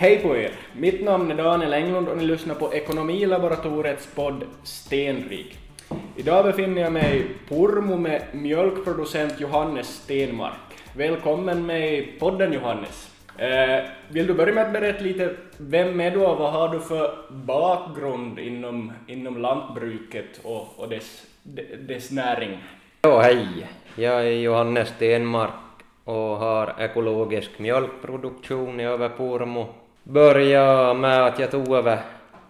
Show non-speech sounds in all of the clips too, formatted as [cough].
Hej på er! Mitt namn är Daniel Englund och ni lyssnar på Ekonomilaboratoriets podd Stenrik. Idag befinner jag mig i Pormo med mjölkproducent Johannes Stenmark. Välkommen med i podden Johannes. Eh, vill du börja med att berätta lite, vem är du och vad har du för bakgrund inom, inom lantbruket och, och dess, dess näring? Ja, hej! Jag är Johannes Stenmark och har ekologisk mjölkproduktion i Överpormo. Började med att jag tog över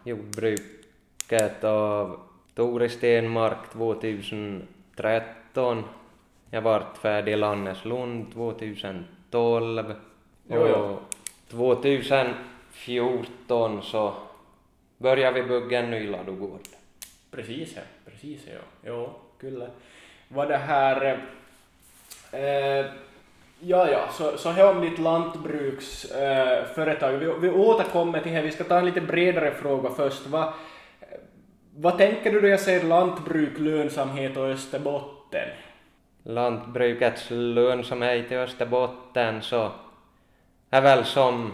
jordbruket av Tore Stenmark 2013. Jag vart färdig i Lanneslund 2012. Jo, jo. Och 2014 så började vi bygga en ny ladugård. Precis, ja. Precis, ja. Ja, kyllä. Vad det här... Eh, ja, ja, så, så här om ditt lantbruksföretag. Eh, företag. vi, vi återkommer till det, vi ska ta en lite bredare fråga först. Va, vad tänker du då jag säger lantbruk, lönsamhet och Österbotten? Lantbrukets lönsamhet i Österbotten så är väl som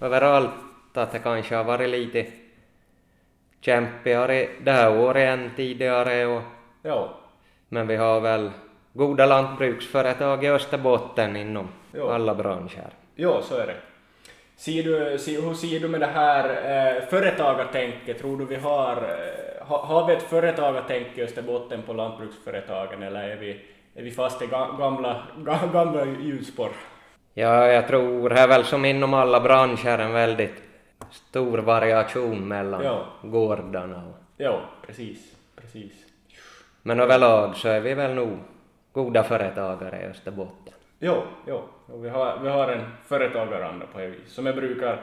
överallt att det kanske har varit lite kämpigare det här året än tidigare och Ja, Men vi har väl goda lantbruksföretag i Österbotten inom Jo. alla branscher. ja så är det. Ser du, ser, hur ser du med det här eh, företagartänket? Tror du vi har, eh, ha, har vi ett företagartänk i Österbotten på lantbruksföretagen eller är vi, är vi fast i ga, gamla, ga, gamla hjulspår? Ja, jag tror det är väl som inom alla branscher en väldigt stor variation mellan Ja. gårdarna. Ja, precis, precis. Men överlag så är vi väl nog goda företagare i Österbotten. Jo, jo. Och vi, har, vi har en företagaranda på det viset som jag brukar,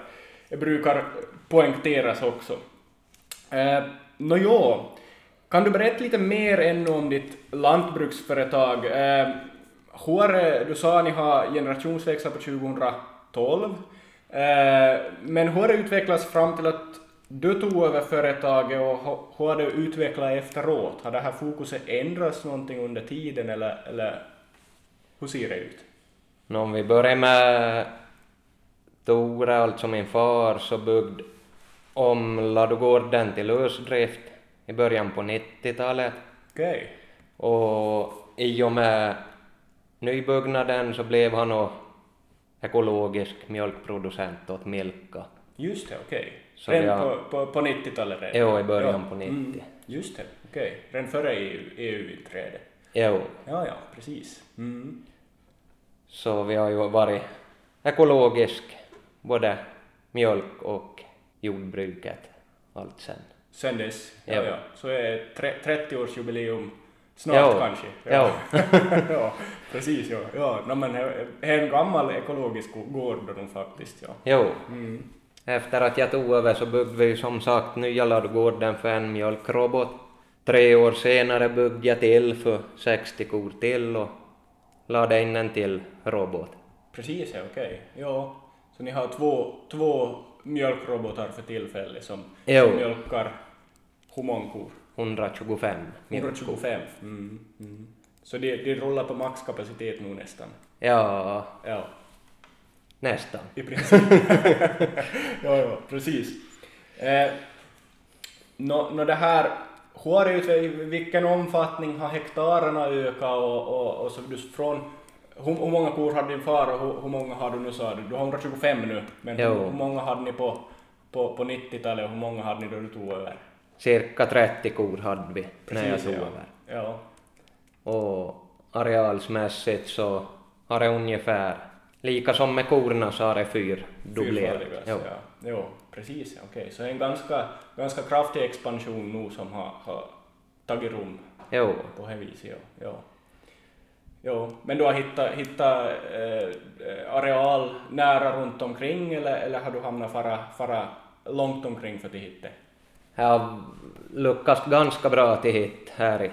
jag brukar poängteras också. Eh, Nåjo, kan du berätta lite mer ännu om ditt lantbruksföretag? Eh, hur du sa att ni har generationsväxlat på 2012, eh, men hur har det utvecklats fram till att du tog över företaget och hu- hur har det utvecklats efteråt? Har det här fokuset ändrats någonting under tiden eller, eller hur ser det ut? Nå, om vi börjar med Tore, alltså min far, så byggde om ladugården till lösdrift i början på 90-talet. Okej. Och i och med nybyggnaden så blev han ekologisk mjölkproducent åt Milka. Just det, okej. Så Redan har- på, på, på 90-talet redan? Jo, i början Ja. på 90. Mm, just det, okej. Redan före E EU, EU-inträdet? Jo, Ja, ja, precis. Mm. så vi har ju varit ekologisk både mjölk och jordbruket allt sen. Sen dess, ja, Ja. ja. Så är tre, 30-årsjubileum snart Ja. kanske? [laughs] Ja. [laughs] ja, precis, ja. ja. No, men det är en gammal ekologisk gård faktiskt, ja. Jo, Mm. Efter att jag tog över så byggde vi som sagt nya ladugården för en mjölkrobot. Tre år senare byggde jag till för 60 kor till och lade in en till robot. Precis, ja, okej. Ja. Så ni har två, två mjölkrobotar för tillfället som, Jo. som mjölkar hur många kor? 125 mjölkkor. 125. Mm, mm. Så det, det rullar på maxkapacitet nu nästan. Ja, Ja, nästan. i princip. [laughs] ja, ja, precis. Eh, Nå, nå det här, ut- i vilken omfattning har hektarerna ökat och, och, och så du från hur, hur många kor hade din far och hur, hur många har du nu sa du? Du har 125 nu, men hur, hur många hade ni på, på, på 90-talet och hur många hade ni då du tog över? Cirka 30 kor hade vi när jag tog ja. över. Ja, Och arealsmässigt så har det ungefär, lika som med korna så har det fyrdubblerat. Fyrfaldigas, Jo. ja. Jo, precis. Okej, så en ganska, ganska kraftig expansion nu som har, har tagit rum Jo. på det viset. Ja. Ja. Jo, men du har hittat, hittat eh, areal nära runt omkring eller, eller har du hamnat fara, fara långt omkring för att hitta? Jag har lyckats ganska bra till hit här i.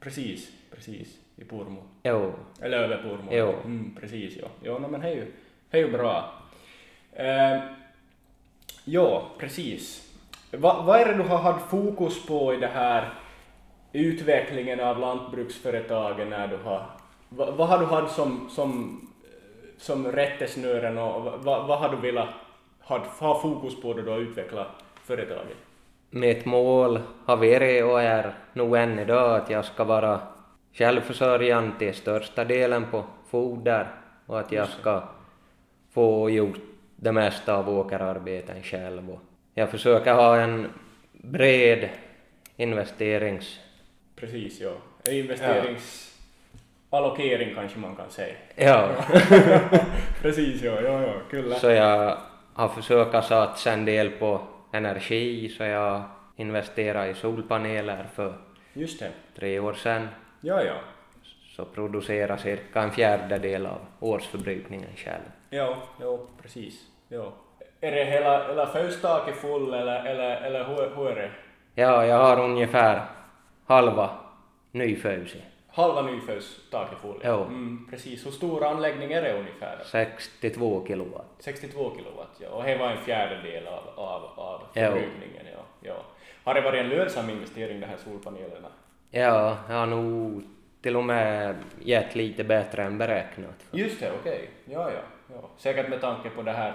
Precis, precis, i Purmo. Jo. Eller över Purmo. Jo. Mm, precis, ja. Jo, no, men det är ju, det är ju bra. Eh, ja, precis. Va, vad är det du har haft fokus på i det här utvecklingen av lantbruksföretagen när du har... Va, vad har du haft som, som, som rättesnören och va, vad har du velat ha, ha fokus på då du har utvecklat företaget? Mitt mål har varit och är nog än idag att jag ska vara självförsörjande till största delen på foder och att jag ska få gjort det mesta av åkerarbeten själv. Jag försöker ha en bred investerings... Precis, ja. Investeringsallokering kanske man kan säga. Ja, [laughs] Precis, ja, ja, ja, kyllä. så jag har försökt satsa en del på energi så jag investerade i solpaneler för Just det. tre år sedan. Ja, ja. Så producerar cirka en fjärdedel av årsförbrukningen själv. Ja, jo, precis. Ja. Är det hela, hela födelsedagen full eller, eller, eller hur, hur är det? Ja, jag har ungefär halva nyfödelse. Halva nyfödelsedagen full? Jo. Mm, precis. Hur stor anläggning är det ungefär? 62 kilowatt. 62 kilowatt, ja. Och det var en fjärdedel av, av, av förbrukningen, ja. ja. Har det varit en lönsam investering, de här solpanelerna? Ja, jag har nog till och med gett lite bättre än beräknat. Just det, okej. Ja, ja, ja. Säkert med tanke på det här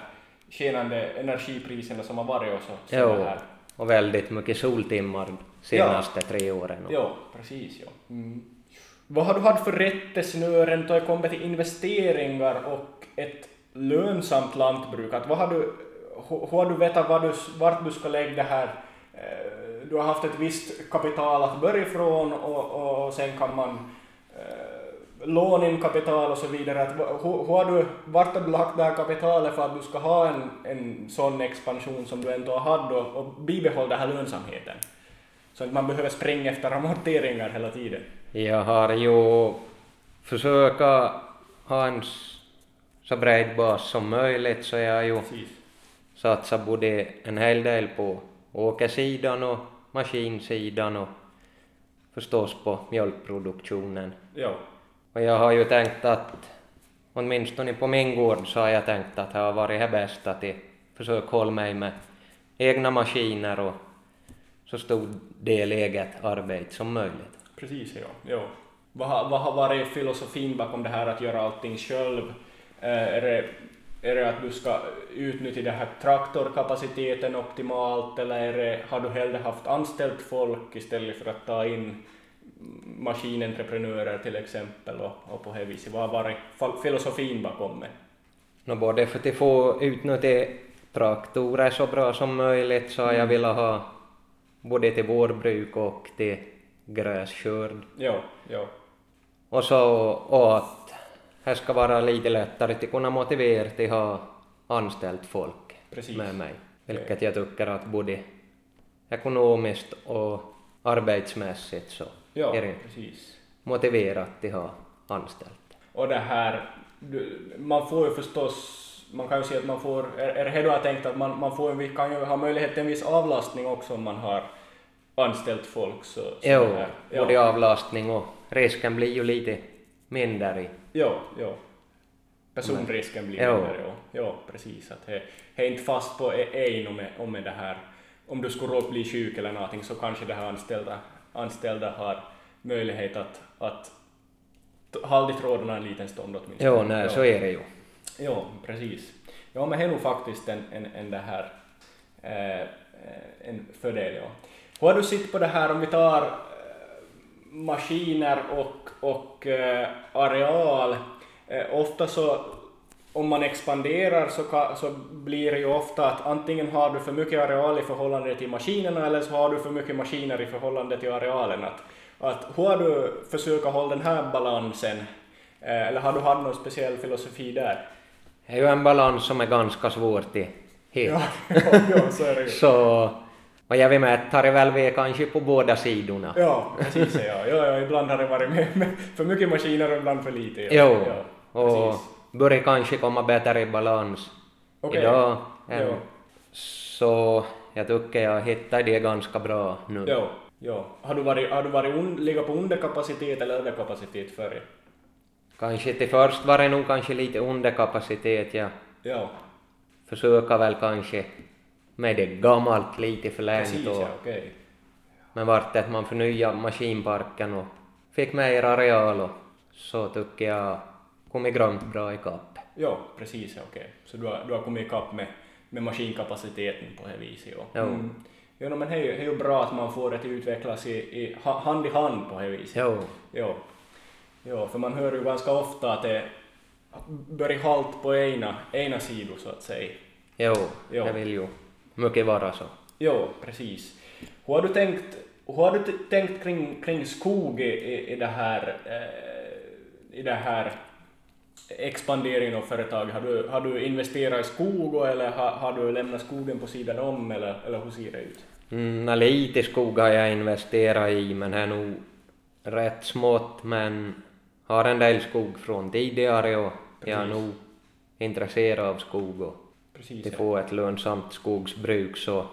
skenande energipriserna som har varit och så. så Jo, här. och väldigt mycket soltimmar senaste tre åren. Jo, precis, ja. Mm. Vad har du haft för rättesnören då det kommer till investeringar och ett lönsamt lantbruk? Att vad har du, hur har du vetat vad du, vart du ska lägga det här? Eh, Du har haft ett visst kapital att börja ifrån och, och sen kan man eh, låna in kapital och så vidare. Att, hur, hur har du, vart har du lagt det här kapitalet för att du ska ha en, en sån expansion som du ändå har haft och, och bibehålla den här lönsamheten? Så att man behöver springa efter amorteringar hela tiden. Jag har ju försökt ha en så bred bas som möjligt så jag har ju Precis. satsat både en hel del på åkersidan och maskinsidan och förstås på mjölkproduktionen. Ja. Och jag har ju tänkt att, åtminstone på min gård så har jag tänkt att det har varit det bästa att försöka hålla mig med egna maskiner och så stor del eget arbete som möjligt. Precis, ja. ja. Vad, har, vad har varit filosofin bakom det här att göra allting själv? Eh, är, det, är det att du ska utnyttja den här traktorkapaciteten optimalt eller är det, har du hellre haft anställt folk istället för att ta in maskinentreprenörer till exempel och, och på det viset? Vad har varit filosofin bakom det? Nå, både för att få utnyttja traktorer så bra som möjligt så har jag velat ha både till vårbruk och till gräskörd. Ja, ja. Och så och det ska vara lite lättare att kunna motivera till att ha anställt folk Precis. med mig. Vilket jag tycker att både ekonomiskt och arbetsmässigt så Ja, är det precis. motiverat att ha anställt. Och det här, man får ju förstås, man kan ju säga att man får, är, det här du har tänkt att man, man får, vi- kan ju ha möjlighet till en viss avlastning också om man har anställt folk så, så Jo, här, både ja, avlastning och risken blir ju lite mindre. i- ja, ja. Personrisken blir mindre, ja. ja, precis. Att det är inte fast på en om, om det här, om du skulle råka bli sjuk eller någonting så kanske det här anställda, anställda har möjlighet att, att hålla i trådarna en liten stund åtminstone. Jo, nej, så är det ju. Ja, precis. Ja, men det är nog faktiskt en, en, en, det här, eh, eh, en fördel. Ja. Hur har du sett på det här om vi tar maskiner och, och eh, areal? Eh, ofta så om man expanderar så, ka, så blir det ju ofta att antingen har du för mycket areal i förhållande till maskinerna eller så har du för mycket maskiner i förhållande till arealen. Att, att hur har du försökt hålla den här balansen? Eh, eller har du haft någon speciell filosofi där? Det är ju en balans som är ganska svår att hitta. Ja, [laughs] ja, så är det ju. Så vad jag med tar det väl vi kanske på båda sidorna. Ja, precis ja. Ja, ja, ibland har det varit med, med för mycket maskiner och ibland för lite. Ja, Jo, ja, och börjar kanske komma bättre i balans Okej. idag. än- Ja. Så jag tycker jag hittar det ganska bra nu. Ja, ja. Har du varit, har du varit un, ligga på underkapacitet eller överkapacitet förr? Kanske till först var det nog kanske lite underkapacitet. Ja, försöker väl kanske med det gammalt lite förlängt precis och ja, okej. men vart att man förnyade maskinparken och fick mer areal och så tycker jag kommit grönt bra ikapp. Ja, precis ja, okej. Så du har, du har kommit ikapp med, med maskinkapaciteten på det viset. Ja. Jo. Mm. Jo, no, men det är, ju, det är ju bra att man får det att utvecklas i, i, ha- hand i hand på det viset. Jo, Jo. jo, för man hör ju ganska ofta att det börjar halt på ena, ena sidan så att säga. jo, Jo. det vill ju mycket vara så. Jo, precis. Hur har du tänkt, hur har du tänkt kring, kring skog i, i, i det här, eh, i det här expanderingen av företaget? Har du, har du investerat i skog eller har, har du lämnat skogen på sidan om eller, eller hur ser det ut? Mm, lite skog har jag investerat i, men det är nog rätt smått, men har en del skog från tidigare och jag är Precis. nog intresserad av skog och Precis. till ja. få ett lönsamt skogsbruk så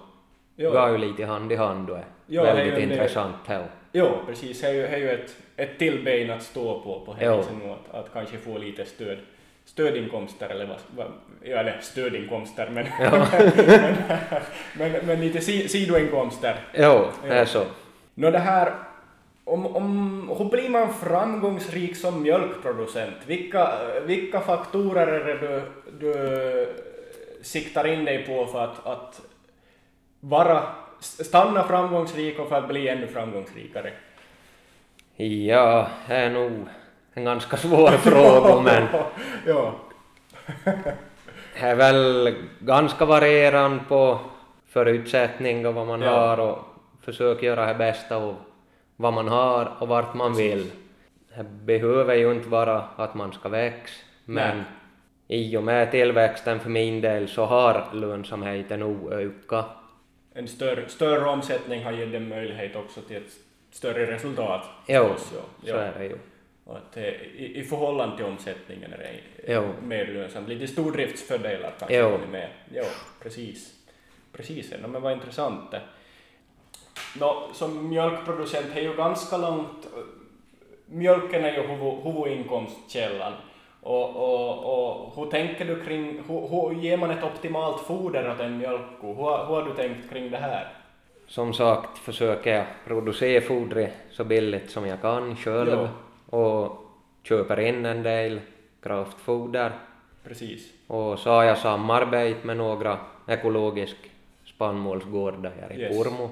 Jo. går ju lite hand i hand och är Jo, är väldigt del- intressant här. Jo, precis. Det är ju, är ett, ett till ben att stå på, på hälsan och att, att kanske få lite stöd, stödinkomster eller vad, vad ja, eller stödinkomster, men, Ja. [laughs] men, men, men lite si, sidoinkomster. Jo, det är så. Nå det här, om, om, hur blir man framgångsrik som mjölkproducent? Vilka, vilka faktorer är det du, du siktar in dig på för att, att vara, stanna framgångsrik och för att bli ännu framgångsrikare? Ja, det är nog en ganska svår [laughs] fråga, men ja, det är väl ganska varierande på förutsättningar vad man Ja. har och försöka göra det bästa av vad man har och vart man vill. Det behöver ju inte vara att man ska växa, men Nej. I och med tillväxten för min del så har lönsamheten nog ökat. en större, större omsättning har gett en möjlighet också till ett större resultat. Jo, förstås, ja. så är det ju. Att, i, I förhållande till omsättningen är det Jo. mer lönsamt. Lite stordriftsfördelar kanske Jo. med. Jo, precis. Precis, ja. men vad intressant. Nå, som mjölkproducent är ju ganska långt... Mjölken är ju huvud, huvudinkomstkällan. Och, och, och hur tänker du kring... Hur, hur ger man ett optimalt foder åt en mjölkko? Hur, hur har du tänkt kring det här? Som sagt försöker jag producera fodret så billigt som jag kan själv och köper in en del kraftfoder. Precis. Och så har jag samarbete med några ekologisk spannmålsgårdar här i Yes. Pormo.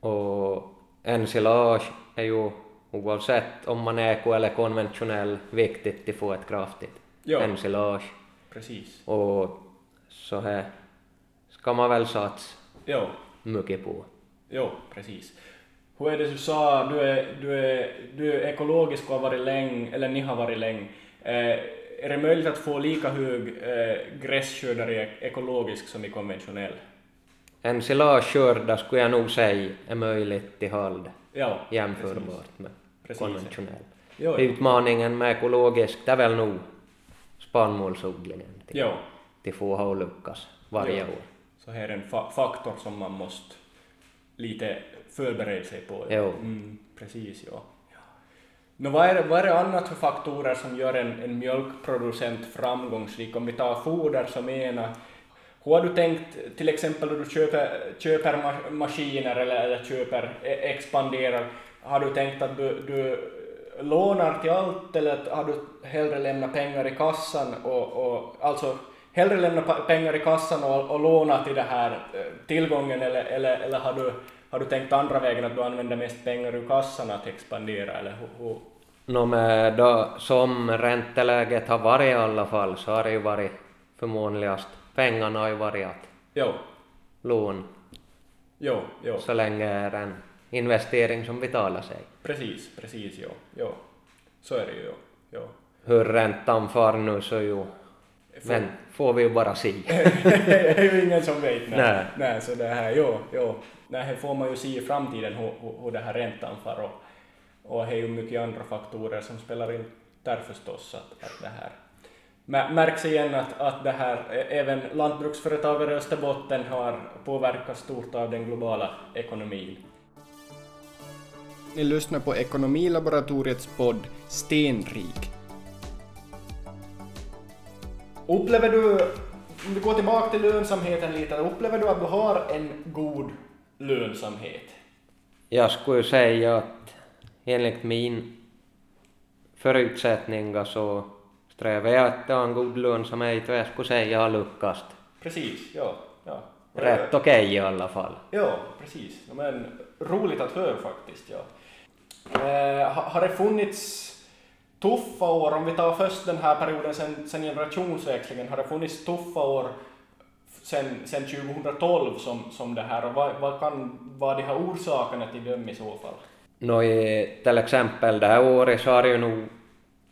Och ensilage är ju oavsett om man är eko eller konventionell viktigt att få ett kraftigt Ja. ensilage. Precis. Och så här ska man väl satsa Jo, mycket på. jo, precis. Hur är det du sa, du är, du är, du är ekologisk och har varit länge, eller ni har varit länge. Eh, är det möjligt att få lika hög eh, grässkördare ekologisk som i konventionell? Ensilageskördar skulle jag nog säga är möjligt till håll Ja, jämförbart med Precis. konventionell. Jo, jo. Utmaningen med ekologiskt är väl nog spannmålsodlingen till, till få ha lyckas varje Jo. år. Så här är en fa- faktor som man måste lite förbereda sig på. Jo. Mm, precis, ja. ja. Nå, vad, är vad är det annat för faktorer som gör en, en mjölkproducent framgångsrik? Om vi tar foder som ena. Hur har du tänkt, till exempel när du köper, köper maskiner eller, eller köper, e-, expanderar, har du tänkt att du, du lånar till allt eller har du hellre lämnat pengar i kassan och, och alltså hellre lämna pengar i kassan och, och låna till den här eh, tillgången eller, eller, eller har, du, har du tänkt andra vägen att du använder mest pengar ur kassan att expandera eller hur, hur? Nå, då, som ränteläget har varit i alla fall så har det ju varit förmånligast. Pengarna har ju varit att Jo, lån jo, jo, så länge är en investering som betalar sig. precis, precis, jo, jo. Så är det ju, jo. jo. Hur räntan far nu så ju, men får vi ju bara se. [laughs] det är ju ingen som vet. Nej. Nej. Nej, så det här, jo, jo. Nej, här får man ju se i framtiden hur, hur, hur det här räntan far och, och det är ju mycket andra faktorer som spelar in där förstås att, att det här märks igen att, att det här, ä- även lantbruksföretagare i Österbotten har påverkats stort av den globala ekonomin. Ni lyssnar på Ekonomilaboratoriets podd Stenrik. Upplever du, om vi går tillbaka till lönsamheten lite, upplever du att du har en god lönsamhet? Jag skulle säga att enligt min förutsättningar så strävar jag att ha en god lönsamhet och jag skulle säga jag har lyckats. Precis, ja. ja. rätt okej okay i alla fall. Ja, precis. Men roligt att höra faktiskt, ja. Eh, har det funnits tuffa år, om vi tar först den här perioden sen, sen generationsväxlingen, har det funnits tuffa år sen, sen 2012 som, som det här och vad, vad kan vara de här orsakerna till dem i så fall? I, till exempel det här året så har det ju nog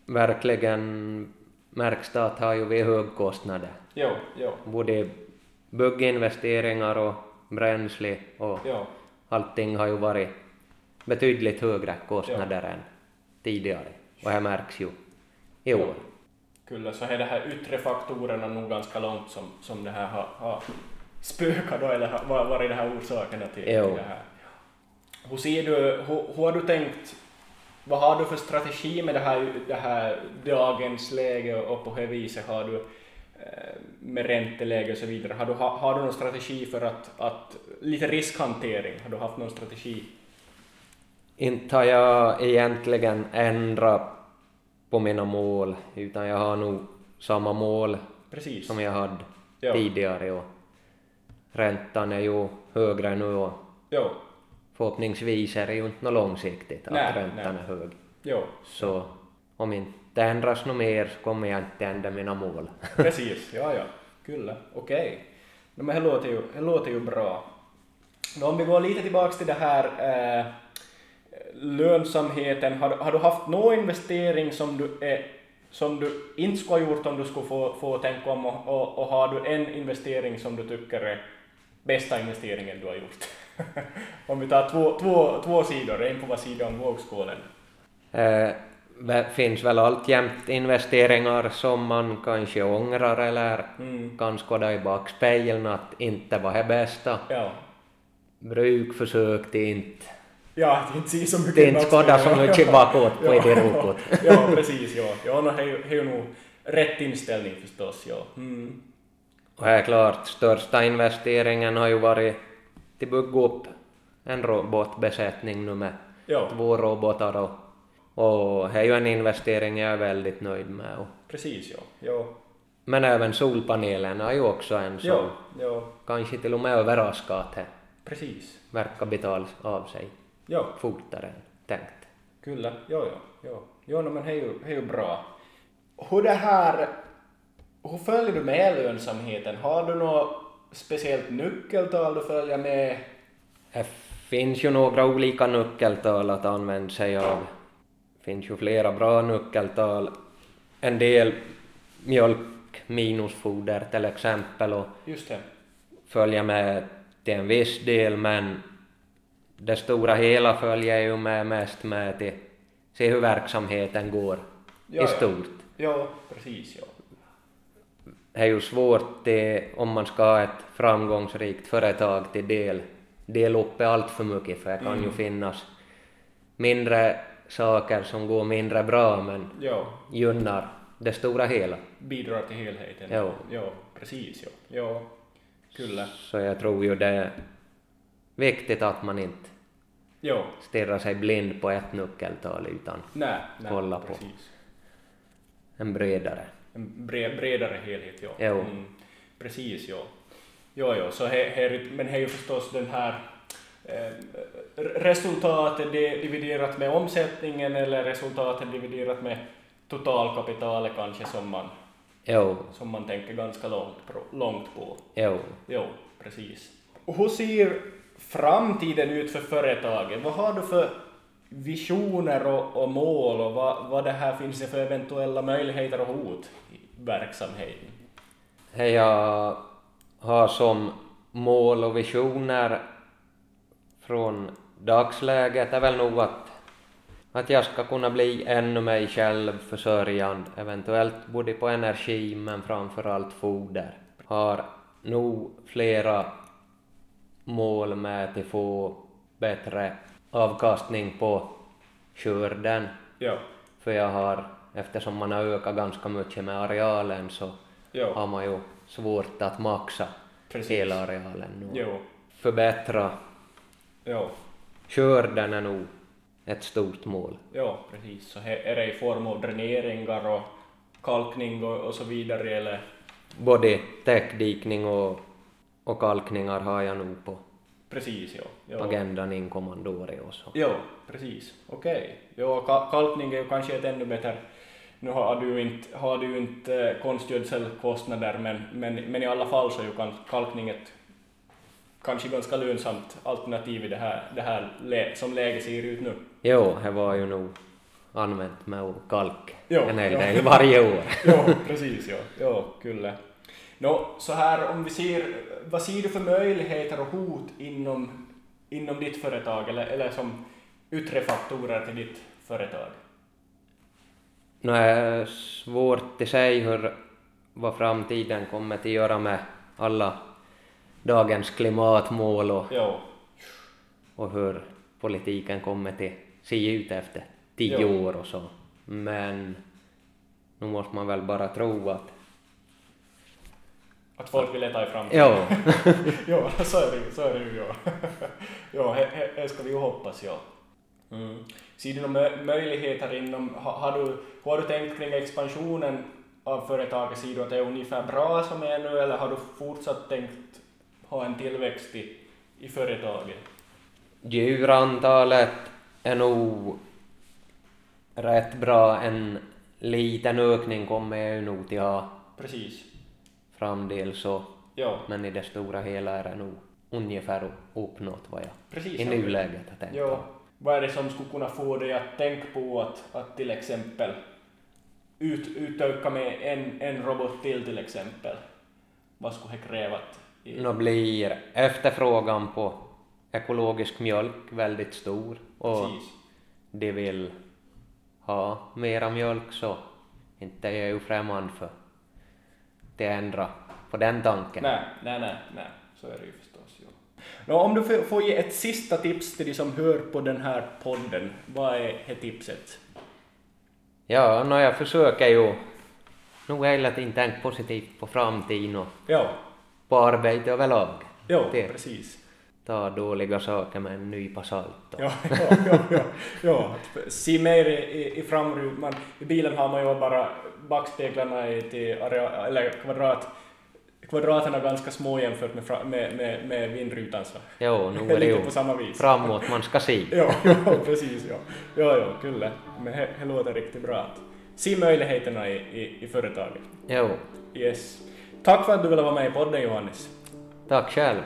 verkligen märkts att har ju vi högkostnader. Jo, jo. Både bygginvesteringar och bränsle och jo. allting har ju varit betydligt högre kostnader jo. än tidigare. Och det märks ju i år. Kyllä, så är det här yttre faktorerna nog ganska långt som, som det här har, har spökat då, eller har varit det här orsakerna till, till det här. Hur ser du, hur, hur har du tänkt, vad har du för strategi med det här, det här dagens läge och på det viset har du eh, med ränteläge och så vidare, har du, har, har du någon strategi för att, att, lite riskhantering, har du haft någon strategi? Inte har jag egentligen ändrat på mina mål, utan jag har nog samma mål Precis. som jag hade ja. tidigare och räntan är ju högre nu och ja. Förhoppningsvis är det ju inte något långsiktigt att nej, räntan nej. är hög. Ja. Så om inte ändras något mer så kommer jag inte ändra mina mål. [laughs] Precis, ja ja, kyllä, okej. Okay. No, men det låter ju, det låter ju bra. Men om vi går lite tillbaks till det här eh, lönsamheten, har, har du haft någon investering som du, är, som du inte skulle ha gjort om du skulle få, få tänka om och, och, och har du en investering som du tycker är bästa investeringen du har gjort? [laughs] [laughs] om vi tar två, två, två sidor, en på var sida om vågskålen. Eh, det finns väl alltjämt investeringar som man kanske ångrar eller mm. kan skåda i backspegeln att inte var det bästa. Ja. Bruk försökte inte Ja, att inte se så mycket Det inte skåda så mycket bakåt på ja, det rokot. [laughs] ja, precis, ja. Ja, no, det är ju nog rätt inställning förstås, ja. Mm. Och här är klart, största investeringen har ju varit till bygga upp en robotbesättning nu med ja. två robotar och, och det är ju en investering jag är väldigt nöjd med. Och, Precis, ja. ja. men även solpanelerna är ju också en som ja, ja. kanske till och med överraskar att det Precis. verkar betala av sig ja. fortare än tänkt. Kyllä, ja, ja. ja. ja no, men det är ju, det är ju bra. Hur det här, hur följer du med lönsamheten? Har du något speciellt nyckeltal du följer med? Det finns ju några olika nyckeltal att använda sig av. Det finns ju flera bra nyckeltal. En del mjölk minusfoder till exempel och Just det. följer med till en viss del men det stora hela följer ju med mest med till se hur verksamheten går ja, i stort. Ja, precis. Ja. Är ju svårt det, om man ska ha ett framgångsrikt företag till del, dela upp allt för mycket för det kan Mm. ju finnas mindre saker som går mindre bra men ja. gynnar det stora hela. Bidrar till helheten. Jo. Ja, precis. Ja. ja. Kyllä. Så jag tror ju det är viktigt att man inte Ja. stirrar sig blind på ett nyckeltal utan Nej, nej, Kolla på. precis. en bredare. En bred, bredare helhet, ja. Jo. Mm, precis, ja. Jo, jo, så he, he, men det är ju förstås den här eh, resultatet dividerat med omsättningen eller resultatet dividerat med totalkapitalet kanske som man, Jo, som man tänker ganska långt, på- långt på. jo. Jo, precis. Hur ser framtiden ut för företaget? Vad har du för visioner och, och mål och vad, vad det här finns det för eventuella möjligheter och hot verksamheten? Jag har som mål och visioner från dagsläget är väl nog att, att jag ska kunna bli ännu mig själv försörjande, eventuellt både på energi men framförallt foder. Har nog flera mål med att få bättre avkastning på skörden. Ja, För jag har, eftersom man har ökat ganska mycket med arealen så ja, har man ju svårt att maxa precis. hela arealen nu. Jo, Förbättra jo, skörden är nog ett stort mål. jo, precis. Så är det i form av dräneringar och kalkning och, och så vidare eller? Både täckdikning och Och kalkningar har jag nog på Precis, ja. ja. agendan inkommande år också. Jo, precis. Okej. Jo, ka- kalkning är ju kanske ett ännu bättre nu har du ju inte, har du inte konstgödselkostnader men, men, men i alla fall så är ju kalkning ett kanske ganska lönsamt alternativ i det här, det här som läget ser ut nu. Jo, det var ju nog använt med kalk Jo, en hel jo. del varje år. [laughs] Jo, precis, ja. Jo, kyllä. Nå, så här om vi ser, vad ser du för möjligheter och hot inom, inom ditt företag eller, eller som yttre faktorer till ditt företag? Nu är det svårt att säga hur, vad framtiden kommer att göra med alla dagens klimatmål och, Jo, och hur politiken kommer att se ut efter tio Jo. år och så. Men nu måste man väl bara tro att att folk vill leta i framtiden. ja, [laughs] jo, så är det ju, så är det ju, ja. [laughs] det ska vi ju hoppas, ja. Mm. Ser du några mö- möjligheter inom, har, du, hur har du tänkt kring expansionen av företaget? Ser du att det är ungefär bra som är nu eller har du fortsatt tänkt ha en tillväxt i, i företaget? djurantalet är nog rätt bra. En liten ökning kommer jag nog till ha Precis. framdeles så Ja, men i det stora hela är det nog ungefär uppnått vad jag precis. i nuläget har tänkt Ja. Vad är det som skulle kunna få dig att tänka på att, att till exempel ut, utöka med en, en robot till till exempel? Vad skulle det kräva? I, blir efterfrågan på ekologisk mjölk väldigt stor och Precis. de vill ha mera mjölk så inte är jag ju främmande för att ändra på den tanken. Nej, nej, nej, nej, så är det ju om du får- ge ett sista tips till de som hör på den här podden, vad är det tipset? Ja, no, jag försöker ju nog hela tiden tänka positivt på framtiden och Ja, på arbete överlag. ja Det. precis. Ta dåliga saker med en nypa salt. Och, Ja, [laughs] ja, ja, ja, ja. att Se mer i, i, framrutan. I bilen har man ju bara backspeglarna i, till area, eller kvadrat, kvadraterna ganska små jämfört med, med, med, med vindrutan. Så. jo, nu [laughs] är det ju på samma vis. framåt man ska [laughs] se. Ja, ja, precis. Ja, ja, ja kyllä. Men det låter riktigt bra. Att Se möjligheterna i, i, i företaget. Jo, Yes. Tack för att du ville vara med i podden Johannes. tack själv.